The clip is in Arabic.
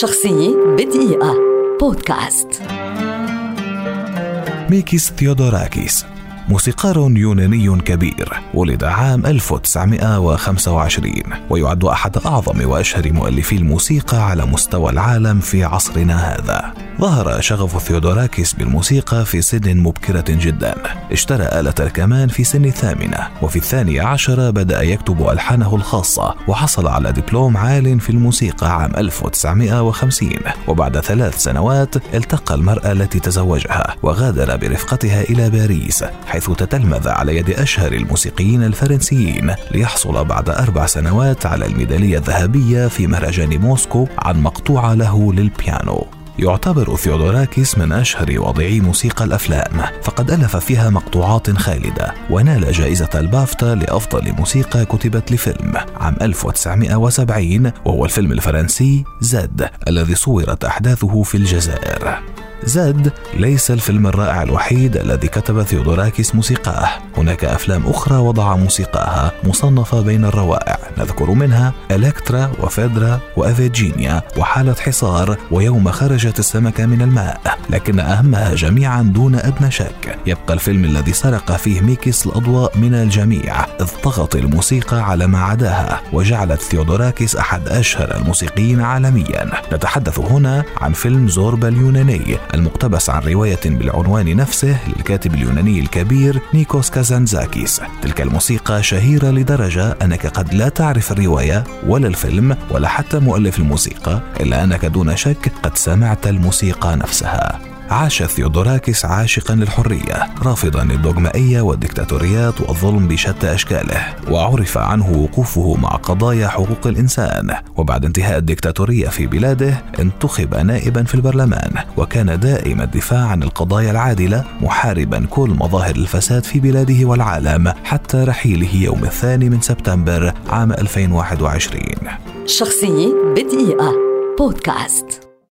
شخصية بدقيقة. بودكاست. ميكيس ثيودوراكيس موسيقار يوناني كبير ولد عام 1925 ويعد أحد أعظم وأشهر مؤلفي الموسيقى على مستوى العالم في عصرنا هذا. ظهر شغف ثيودوراكيس بالموسيقى في سن مبكرة جدا. اشترى آلة الكمان في سن الثامنة وفي الثانية عشرة بدأ يكتب ألحانه الخاصة وحصل على دبلوم عال في الموسيقى عام 1950 وبعد ثلاث سنوات التقى المرأة التي تزوجها وغادر برفقتها إلى باريس حيث تتلمذ على يد أشهر الموسيقيين الفرنسيين ليحصل بعد أربع سنوات على الميدالية الذهبية في مهرجان موسكو عن مقطوعة له للبيانو. يعتبر ثيودوراكيس من أشهر واضعي موسيقى الأفلام فقد ألف فيها مقطوعات خالدة ونال جائزة البافتا لأفضل موسيقى كتبت لفيلم عام 1970 وهو الفيلم الفرنسي زد الذي صورت أحداثه في الجزائر. زد ليس الفيلم الرائع الوحيد الذي كتب ثيودوراكيس موسيقاه. هناك أفلام أخرى وضع موسيقاها مصنفة بين الروائع. نذكر منها إلكترا وفيدرا وإفيجينيا وحالة حصار ويوم خرجت السمكة من الماء. لكن أهمها جميعا دون أدنى شك. يبقى الفيلم الذي سرق فيه ميكيس الأضواء من الجميع. إذ طغت الموسيقى على ما عداها وجعلت ثيودوراكيس أحد أشهر الموسيقيين عالميا. نتحدث هنا عن فيلم زوربا اليوناني المقتبس عن رواية بالعنوان نفسه للكاتب اليوناني الكبير نيكوس كازانزاكيس تلك الموسيقى شهيرة لدرجة أنك قد لا تعرف الرواية ولا الفيلم ولا حتى مؤلف الموسيقى إلا أنك دون شك قد سمعت الموسيقى نفسها. عاش ثيودوراكيس عاشقا للحرية رافضا للدوغمائية والدكتاتوريات والظلم بشتى أشكاله وعرف عنه وقوفه مع قضايا حقوق الإنسان. وبعد انتهاء الدكتاتورية في بلاده انتخب نائبا في البرلمان وكان دائم الدفاع عن القضايا العادلة محاربا كل مظاهر الفساد في بلاده والعالم حتى رحيله يوم الثاني من سبتمبر عام 2021 شخصية بدقيقة. بودكاست.